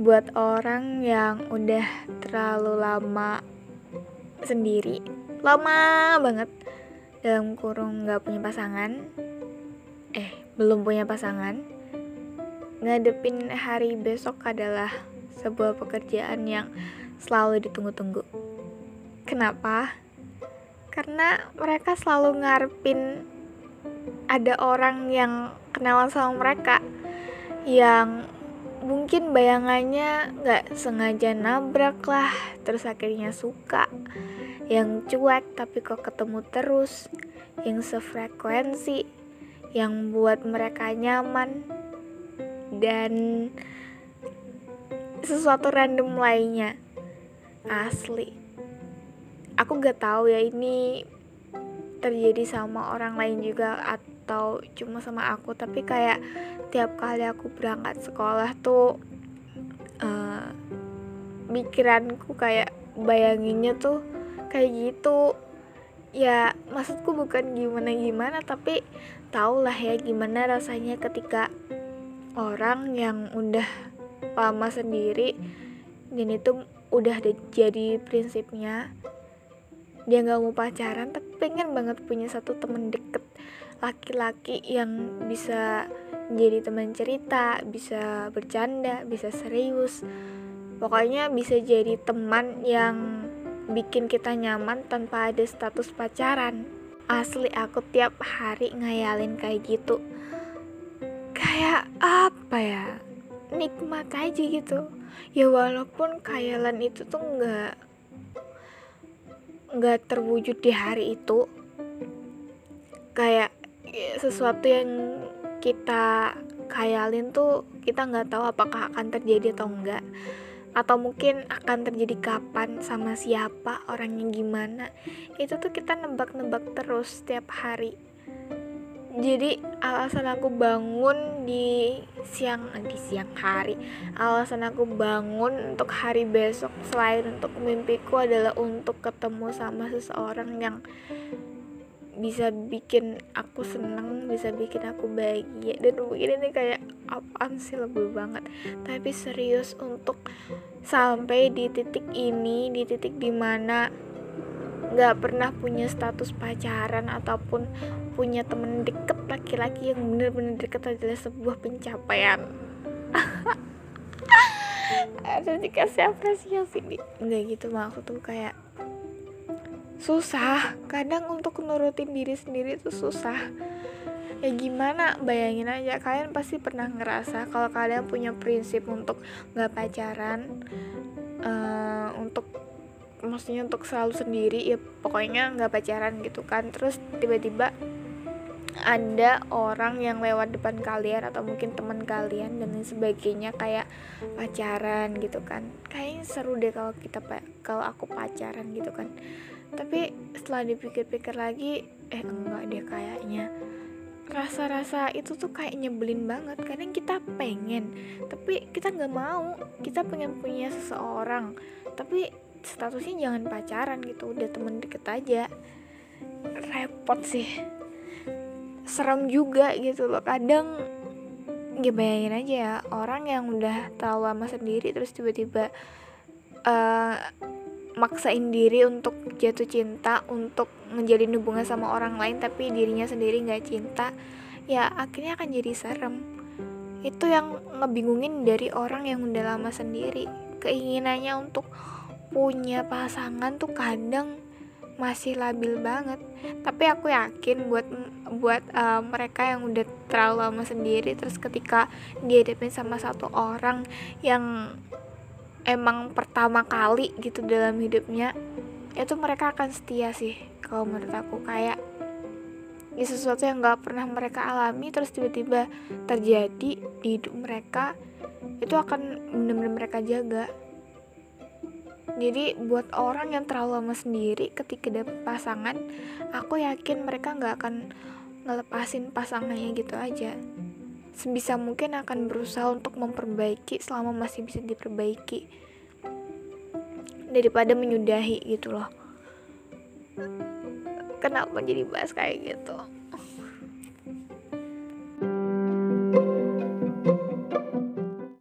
buat orang yang udah terlalu lama sendiri. Lama banget. Dalam kurung nggak punya pasangan. Eh belum punya pasangan. Ngadepin hari besok adalah sebuah pekerjaan yang selalu ditunggu-tunggu. Kenapa? Karena mereka selalu ngarepin ada orang yang kenalan sama mereka yang mungkin bayangannya nggak sengaja nabrak lah terus akhirnya suka. Yang cuek tapi kok ketemu terus. Yang sefrekuensi yang buat mereka nyaman. Dan sesuatu random lainnya. Asli. Aku gak tahu ya ini terjadi sama orang lain juga cuma sama aku tapi kayak tiap kali aku berangkat sekolah tuh uh, pikiranku kayak bayanginnya tuh kayak gitu. Ya maksudku bukan gimana gimana tapi tau lah ya gimana rasanya ketika orang yang udah lama sendiri dan itu udah jadi prinsipnya dia nggak mau pacaran tapi pengen banget punya satu temen deket laki-laki yang bisa jadi teman cerita, bisa bercanda, bisa serius. Pokoknya bisa jadi teman yang bikin kita nyaman tanpa ada status pacaran. Asli aku tiap hari ngayalin kayak gitu. Kayak apa ya? Nikmat aja gitu. Ya walaupun khayalan itu tuh nggak nggak terwujud di hari itu kayak sesuatu yang kita khayalin tuh kita nggak tahu apakah akan terjadi atau enggak atau mungkin akan terjadi kapan sama siapa orangnya gimana. Itu tuh kita nebak-nebak terus setiap hari. Jadi alasan aku bangun di siang di siang hari. Alasan aku bangun untuk hari besok selain untuk mimpiku adalah untuk ketemu sama seseorang yang bisa bikin aku seneng bisa bikin aku bahagia. Dan mungkin ini kayak apaan sih lebih banget. Tapi serius untuk sampai di titik ini di titik di mana nggak pernah punya status pacaran ataupun punya temen deket laki-laki yang bener-bener deket adalah sebuah pencapaian. Ada dikasih apresiasi nggak gitu maksud tuh kayak susah. Kadang untuk nurutin diri sendiri itu susah. Ya gimana? Bayangin aja kalian pasti pernah ngerasa kalau kalian punya prinsip untuk nggak pacaran uh, untuk maksudnya untuk selalu sendiri ya pokoknya nggak pacaran gitu kan. Terus tiba-tiba ada orang yang lewat depan kalian atau mungkin teman kalian dan lain sebagainya kayak pacaran gitu kan. Kayaknya seru deh kalau kita kalau aku pacaran gitu kan tapi setelah dipikir-pikir lagi eh enggak deh kayaknya. Rasa-rasa itu tuh kayak nyebelin banget. Kadang kita pengen tapi kita nggak mau. Kita pengen punya seseorang tapi statusnya jangan pacaran gitu. Udah temen deket aja. Repot sih. Serem juga gitu loh. Kadang ya bayangin aja ya orang yang udah terlalu lama sendiri terus tiba-tiba uh, maksain diri untuk jatuh cinta untuk ngejalin hubungan sama orang lain tapi dirinya sendiri nggak cinta ya akhirnya akan jadi serem. Itu yang ngebingungin dari orang yang udah lama sendiri. Keinginannya untuk punya pasangan tuh kadang masih labil banget. Tapi aku yakin buat buat uh, mereka yang udah terlalu lama sendiri terus ketika dihadapin sama satu orang yang emang pertama kali gitu dalam hidupnya itu mereka akan setia sih kalau menurut aku. Kayak ya sesuatu yang gak pernah mereka alami terus tiba-tiba terjadi di hidup mereka itu akan benar-benar mereka jaga. Jadi buat orang yang terlalu lama sendiri ketika dapet pasangan aku yakin mereka nggak akan ngelepasin pasangannya gitu aja sebisa mungkin akan berusaha untuk memperbaiki selama masih bisa diperbaiki. Daripada menyudahi gitu loh. Kenapa jadi bahas kayak gitu